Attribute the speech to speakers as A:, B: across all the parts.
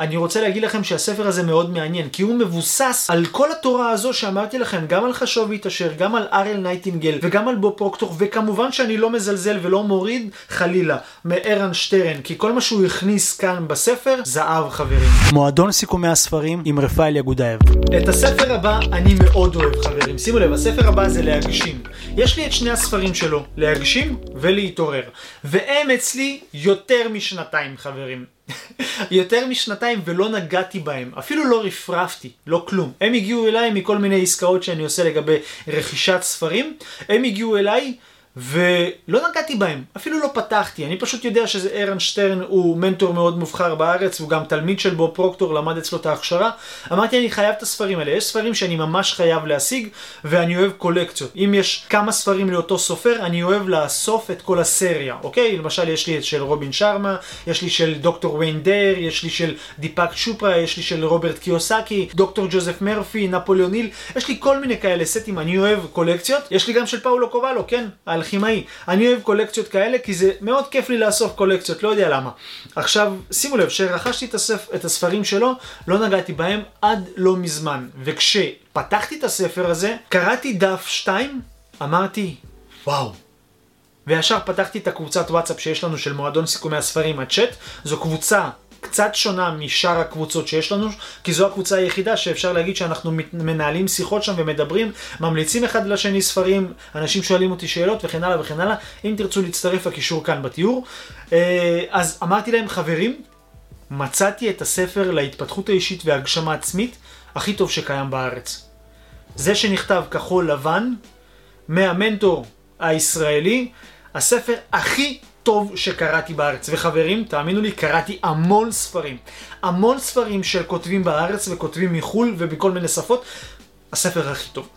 A: אני רוצה להגיד לכם שהספר הזה מאוד מעניין, כי הוא מבוסס על כל התורה הזו שאמרתי לכם, גם על חשוב והתעשר, גם על ארל נייטינגל וגם על בוב פרוקטור, וכמובן שאני לא מזלזל ולא מוריד חלילה מערן שטרן, כי כל מה שהוא הכניס כאן בספר, זהב חברים.
B: מועדון סיכומי הספרים עם רפאל יגודאייב.
A: את הספר הבא אני מאוד אוהב חברים, שימו לב, הספר הבא זה להגשים. יש לי את שני הספרים שלו, להגשים ולהתעורר, והם אצלי יותר משנתיים חברים. יותר משנתיים ולא נגעתי בהם, אפילו לא רפרפתי, לא כלום. הם הגיעו אליי מכל מיני עסקאות שאני עושה לגבי רכישת ספרים, הם הגיעו אליי ולא נגעתי בהם, אפילו לא פתחתי, אני פשוט יודע שזה ארן שטרן הוא מנטור מאוד מובחר בארץ, הוא גם תלמיד של בו פרוקטור, למד אצלו את ההכשרה. אמרתי אני חייב את הספרים האלה, יש ספרים שאני ממש חייב להשיג ואני אוהב קולקציות. אם יש כמה ספרים לאותו סופר, אני אוהב לאסוף את כל הסריה, אוקיי? למשל יש לי את של רובין שרמה, יש לי של דוקטור ויין דר, יש לי של דיפאק צ'ופרה, יש לי של רוברט קיוסאקי, דוקטור ג'וזף מרפי, נפוליאון יש לי כל מיני כאלה סטים, אני אוהב קולקציות. יש לי גם של פאולו קואלו, כן? האלכימאי. אני אוהב קולקציות כאלה כי זה מאוד כיף לי לאסוף קולקציות, לא יודע למה. עכשיו, שימו לב, כשרכשתי את, הספ... את הספרים שלו, לא נגעתי בהם עד לא מזמן. וכשפתחתי את הספר הזה, קראתי דף 2, אמרתי, וואו. וישר פתחתי את הקבוצת וואטסאפ שיש לנו של מועדון סיכומי הספרים, הצ'אט. זו קבוצה קצת שונה משאר הקבוצות שיש לנו, כי זו הקבוצה היחידה שאפשר להגיד שאנחנו מנהלים שיחות שם ומדברים, ממליצים אחד לשני ספרים, אנשים שואלים אותי שאלות וכן הלאה וכן הלאה. אם תרצו להצטרף, הקישור כאן בתיאור. אה, אז אמרתי להם, חברים, מצאתי את הספר להתפתחות האישית והגשמה עצמית הכי טוב שקיים בארץ. זה שנכתב כחול לבן, מהמנטור הישראלי, הספר הכי טוב שקראתי בארץ. וחברים, תאמינו לי, קראתי המון ספרים. המון ספרים של כותבים בארץ וכותבים מחו"ל ובכל מיני שפות. הספר הכי טוב.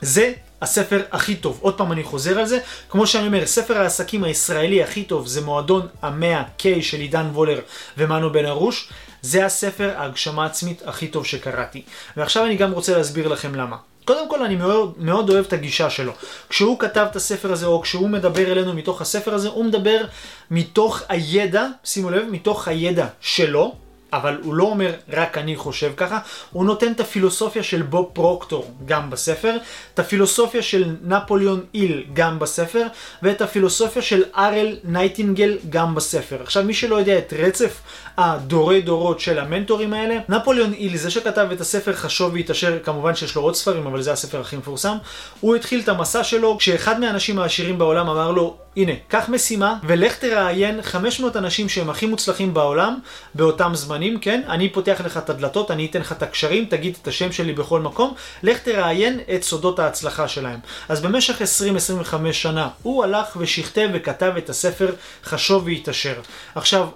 A: זה הספר הכי טוב. עוד פעם אני חוזר על זה. כמו שאני אומר, ספר העסקים הישראלי הכי טוב זה מועדון המאה K של עידן וולר ומנו בן ארוש. זה הספר ההגשמה עצמית הכי טוב שקראתי. ועכשיו אני גם רוצה להסביר לכם למה. קודם כל אני מאוד, מאוד אוהב את הגישה שלו. כשהוא כתב את הספר הזה, או כשהוא מדבר אלינו מתוך הספר הזה, הוא מדבר מתוך הידע, שימו לב, מתוך הידע שלו, אבל הוא לא אומר רק אני חושב ככה, הוא נותן את הפילוסופיה של בוב פרוקטור גם בספר, את הפילוסופיה של נפוליאון איל גם בספר, ואת הפילוסופיה של ארל נייטינגל גם בספר. עכשיו מי שלא יודע את רצף הדורי דורות של המנטורים האלה, נפוליאון איל זה שכתב את הספר חשוב והתעשר, כמובן שיש לו עוד ספרים אבל זה הספר הכי מפורסם, הוא התחיל את המסע שלו כשאחד מהאנשים העשירים בעולם אמר לו הנה, קח משימה ולך תראיין 500 אנשים שהם הכי מוצלחים בעולם באותם זמנים, כן? אני פותח לך את הדלתות, אני אתן לך את הקשרים, תגיד את השם שלי בכל מקום, לך תראיין את סודות ההצלחה שלהם. אז במשך 20-25 שנה הוא הלך ושכתב וכתב את הספר חשוב והתעשר. עכשיו,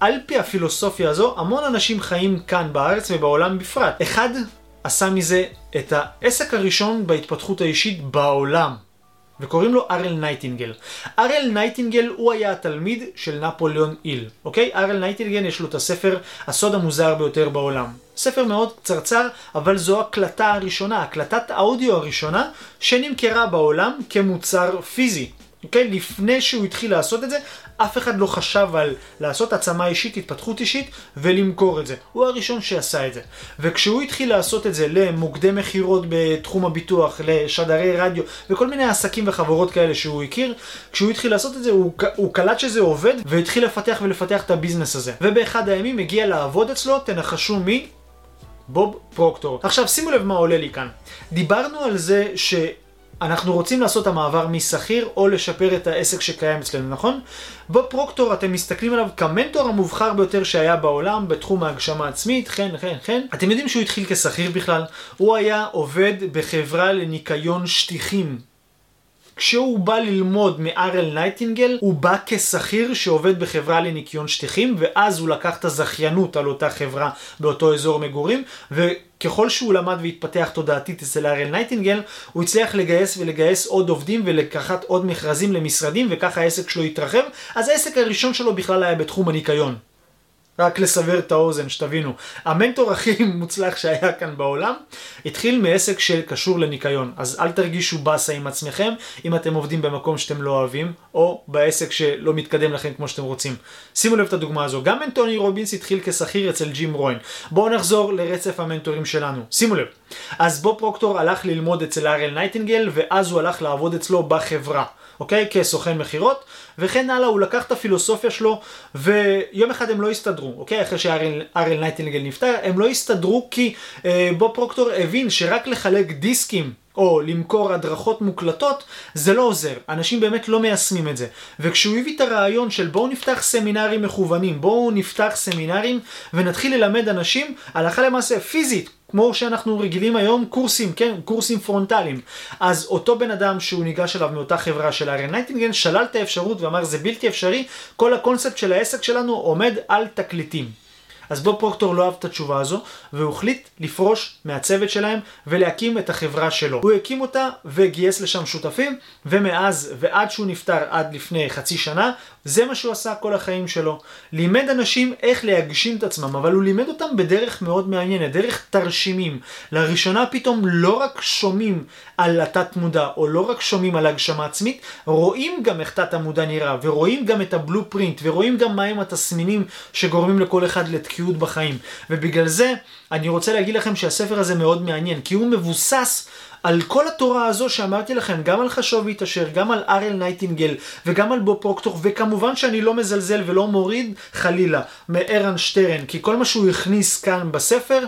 A: על פי הפילוסופיה הזו, המון אנשים חיים כאן בארץ ובעולם בפרט. אחד עשה מזה את העסק הראשון בהתפתחות האישית בעולם. וקוראים לו ארל נייטינגל. ארל נייטינגל הוא היה התלמיד של נפוליאון היל, אוקיי? ארל נייטינגל יש לו את הספר הסוד המוזר ביותר בעולם. ספר מאוד קצרצר, אבל זו הקלטה הראשונה, הקלטת האודיו הראשונה שנמכרה בעולם כמוצר פיזי. אוקיי? לפני שהוא התחיל לעשות את זה, אף אחד לא חשב על לעשות עצמה אישית, התפתחות אישית, ולמכור את זה. הוא הראשון שעשה את זה. וכשהוא התחיל לעשות את זה למוקדי מכירות בתחום הביטוח, לשדרי רדיו, וכל מיני עסקים וחברות כאלה שהוא הכיר, כשהוא התחיל לעשות את זה, הוא, הוא קלט שזה עובד, והתחיל לפתח ולפתח את הביזנס הזה. ובאחד הימים הגיע לעבוד אצלו, תנחשו מי? בוב פרוקטור. עכשיו שימו לב מה עולה לי כאן. דיברנו על זה ש... אנחנו רוצים לעשות את המעבר משכיר או לשפר את העסק שקיים אצלנו, נכון? בפרוקטור אתם מסתכלים עליו כמנטור המובחר ביותר שהיה בעולם בתחום ההגשמה עצמית, כן, כן, כן. אתם יודעים שהוא התחיל כשכיר בכלל? הוא היה עובד בחברה לניקיון שטיחים. כשהוא בא ללמוד מארל נייטינגל, הוא בא כשכיר שעובד בחברה לניקיון שטיחים, ואז הוא לקח את הזכיינות על אותה חברה באותו אזור מגורים, וככל שהוא למד והתפתח תודעתית אצל ארל נייטינגל, הוא הצליח לגייס ולגייס עוד עובדים ולקחת עוד מכרזים למשרדים, וככה העסק שלו התרחב, אז העסק הראשון שלו בכלל היה בתחום הניקיון. רק לסבר את האוזן, שתבינו. המנטור הכי מוצלח שהיה כאן בעולם, התחיל מעסק שקשור לניקיון. אז אל תרגישו באסה עם עצמכם, אם אתם עובדים במקום שאתם לא אוהבים, או בעסק שלא מתקדם לכם כמו שאתם רוצים. שימו לב את הדוגמה הזו. גם אנטוני רובינס התחיל כשכיר אצל ג'ים רוהן. בואו נחזור לרצף המנטורים שלנו. שימו לב. אז בוב פרוקטור הלך ללמוד אצל ארל נייטינגל, ואז הוא הלך לעבוד אצלו בחברה. אוקיי? כסוכן מכירות, וכן הלאה, הוא לקח את הפילוסופיה שלו, ויום אחד הם לא הסתדרו, אוקיי? אחרי שארל נייטינגל נפטר, הם לא הסתדרו כי אה, בוב פרוקטור הבין שרק לחלק דיסקים או למכור הדרכות מוקלטות, זה לא עוזר. אנשים באמת לא מיישמים את זה. וכשהוא הביא את הרעיון של בואו נפתח סמינרים מכוונים, בואו נפתח סמינרים ונתחיל ללמד אנשים הלכה למעשה פיזית, כמו שאנחנו רגילים היום, קורסים, כן, קורסים פרונטליים. אז אותו בן אדם שהוא ניגש אליו מאותה חברה של ארל נייטינגל, שלל את האפשרות ואמר זה בלתי אפשרי, כל הקונספט של העסק שלנו עומד על תקליטים. אז בוב פרוקטור לא אהב את התשובה הזו, והוא החליט לפרוש מהצוות שלהם ולהקים את החברה שלו. הוא הקים אותה וגייס לשם שותפים, ומאז ועד שהוא נפטר עד לפני חצי שנה, זה מה שהוא עשה כל החיים שלו. לימד אנשים איך להגשים את עצמם, אבל הוא לימד אותם בדרך מאוד מעניינת, דרך תרשימים. לראשונה פתאום לא רק שומעים על התת מודע, או לא רק שומעים על הגשמה עצמית, רואים גם איך תת המודע נראה, ורואים גם את הבלו פרינט, ורואים גם מהם התסמינים שגורמים לכל אחד לתקיעות בחיים. ובגלל זה, אני רוצה להגיד לכם שהספר הזה מאוד מעניין, כי הוא מבוסס על כל התורה הזו שאמרתי לכם, גם על חשוב והתעשר, גם על ארל נייטינגל וגם על בו פרוקטור, וכמובן שאני לא מזלזל ולא מוריד חלילה מארן שטרן, כי כל מה שהוא הכניס כאן בספר,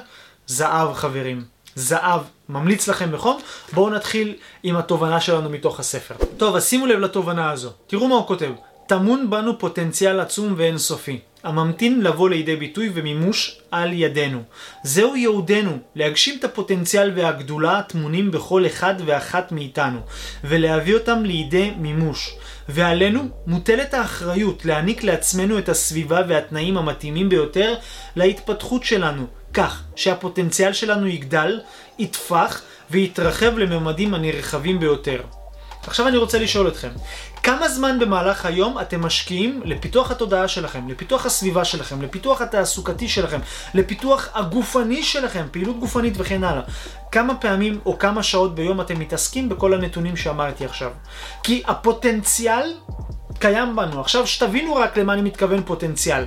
A: זהב חברים. זהב, ממליץ לכם בחום. בואו נתחיל עם התובנה שלנו מתוך הספר. טוב, אז שימו לב לתובנה הזו. תראו מה הוא כותב. טמון בנו פוטנציאל עצום ואינסופי. הממתין לבוא לידי ביטוי ומימוש על ידינו. זהו יהודנו, להגשים את הפוטנציאל והגדולה הטמונים בכל אחד ואחת מאיתנו, ולהביא אותם לידי מימוש. ועלינו מוטלת האחריות להעניק לעצמנו את הסביבה והתנאים המתאימים ביותר להתפתחות שלנו, כך שהפוטנציאל שלנו יגדל, יתפח ויתרחב לממדים הנרחבים ביותר. עכשיו אני רוצה לשאול אתכם, כמה זמן במהלך היום אתם משקיעים לפיתוח התודעה שלכם, לפיתוח הסביבה שלכם, לפיתוח התעסוקתי שלכם, לפיתוח הגופני שלכם, פעילות גופנית וכן הלאה. כמה פעמים או כמה שעות ביום אתם מתעסקים בכל הנתונים שאמרתי עכשיו. כי הפוטנציאל קיים בנו. עכשיו שתבינו רק למה אני מתכוון פוטנציאל.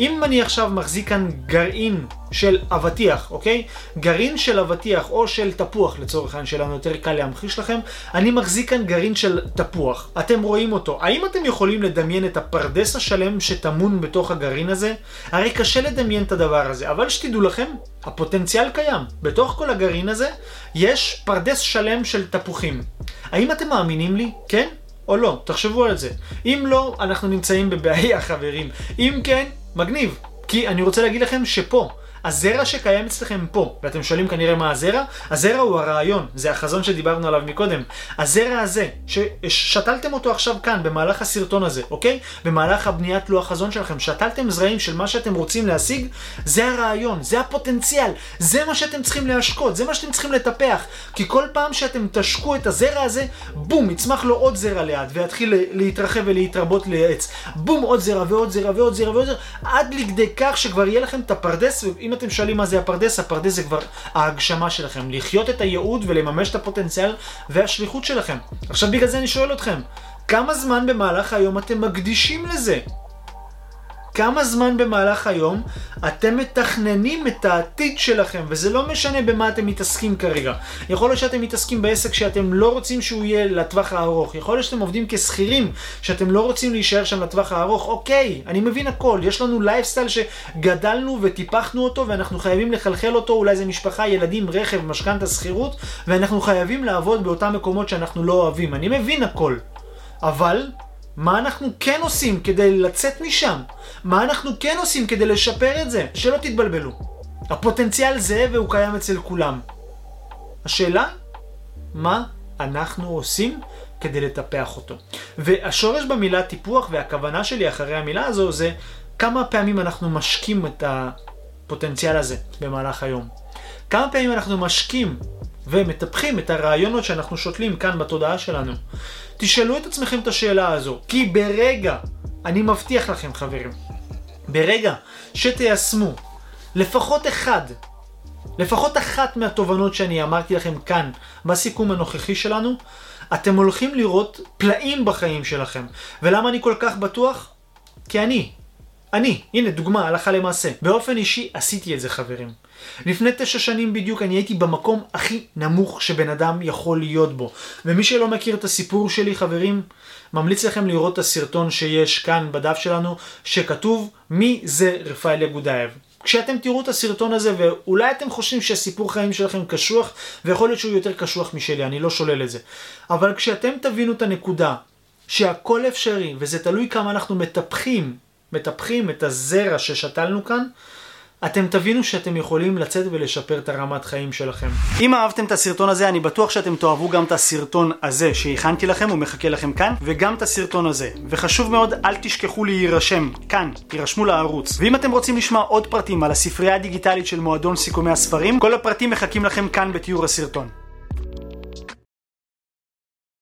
A: אם אני עכשיו מחזיק כאן גרעין של אבטיח, אוקיי? גרעין של אבטיח או של תפוח לצורך העניין שלנו, יותר קל להמחיש לכם. אני מחזיק כאן גרעין של תפוח. אתם רואים אותו. האם אתם יכולים לדמיין את הפרדס השלם שטמון בתוך הגרעין הזה? הרי קשה לדמיין את הדבר הזה, אבל שתדעו לכם, הפוטנציאל קיים. בתוך כל הגרעין הזה יש פרדס שלם של תפוחים. האם אתם מאמינים לי? כן? או לא, תחשבו על זה. אם לא, אנחנו נמצאים בבעיה, חברים. אם כן, מגניב. כי אני רוצה להגיד לכם שפה, הזרע שקיים אצלכם פה, ואתם שואלים כנראה מה הזרע, הזרע הוא הרעיון, זה החזון שדיברנו עליו מקודם. הזרע הזה, ששתלתם אותו עכשיו כאן, במהלך הסרטון הזה, אוקיי? במהלך הבניית לוח חזון שלכם, שתלתם זרעים של מה שאתם רוצים להשיג, זה הרעיון, זה הפוטנציאל, זה מה שאתם צריכים להשקות, זה מה שאתם צריכים לטפח. כי כל פעם שאתם תשקו את הזרע הזה, בום, יצמח לו עוד זרע ליד, ויתחיל להתרחב ולהתרבות לעץ. בום, עוד זרע ועוד זרע ועוד זרע ועוד זרע, עד לכדי כך שכבר יהיה לכם את הפרדס, ואם אתם שואלים מה זה הפרדס, הפרדס זה כבר ההגשמה שלכם, לחיות את הייעוד ולממש את הפוטנציאל והשליחות שלכם. עכשיו בגלל זה אני שואל אתכם, כמה זמן במהלך היום אתם מקדישים לזה? כמה זמן במהלך היום אתם מתכננים את העתיד שלכם, וזה לא משנה במה אתם מתעסקים כרגע. יכול להיות שאתם מתעסקים בעסק שאתם לא רוצים שהוא יהיה לטווח הארוך, יכול להיות שאתם עובדים כשכירים, שאתם לא רוצים להישאר שם לטווח הארוך, אוקיי, אני מבין הכל, יש לנו לייפסטייל שגדלנו וטיפחנו אותו, ואנחנו חייבים לחלחל אותו, אולי זה משפחה, ילדים, רכב, משכנתה, שכירות, ואנחנו חייבים לעבוד באותם מקומות שאנחנו לא אוהבים. אני מבין הכל. אבל מה אנחנו כן עושים כדי לצאת משם? מה אנחנו כן עושים כדי לשפר את זה? שלא תתבלבלו. הפוטנציאל זהה והוא קיים אצל כולם. השאלה, מה אנחנו עושים כדי לטפח אותו? והשורש במילה טיפוח והכוונה שלי אחרי המילה הזו זה כמה פעמים אנחנו משקים את הפוטנציאל הזה במהלך היום. כמה פעמים אנחנו משקים ומטפחים את הרעיונות שאנחנו שותלים כאן בתודעה שלנו. תשאלו את עצמכם את השאלה הזו, כי ברגע, אני מבטיח לכם חברים, ברגע שתיישמו לפחות אחד, לפחות אחת מהתובנות שאני אמרתי לכם כאן בסיכום הנוכחי שלנו, אתם הולכים לראות פלאים בחיים שלכם. ולמה אני כל כך בטוח? כי אני, אני, הנה דוגמה, הלכה למעשה. באופן אישי עשיתי את זה חברים. לפני תשע שנים בדיוק אני הייתי במקום הכי נמוך שבן אדם יכול להיות בו. ומי שלא מכיר את הסיפור שלי חברים, ממליץ לכם לראות את הסרטון שיש כאן בדף שלנו, שכתוב מי זה רפאל יגודאייב. כשאתם תראו את הסרטון הזה ואולי אתם חושבים שהסיפור חיים שלכם קשוח ויכול להיות שהוא יותר קשוח משלי, אני לא שולל את זה. אבל כשאתם תבינו את הנקודה שהכל אפשרי וזה תלוי כמה אנחנו מטפחים, מטפחים את הזרע ששתלנו כאן, אתם תבינו שאתם יכולים לצאת ולשפר את הרמת חיים שלכם.
B: אם אהבתם את הסרטון הזה, אני בטוח שאתם תאהבו גם את הסרטון הזה שהכנתי לכם, הוא מחכה לכם כאן, וגם את הסרטון הזה. וחשוב מאוד, אל תשכחו להירשם, כאן, תירשמו לערוץ. ואם אתם רוצים לשמוע עוד פרטים על הספרייה הדיגיטלית של מועדון סיכומי הספרים, כל הפרטים מחכים לכם כאן בתיאור הסרטון.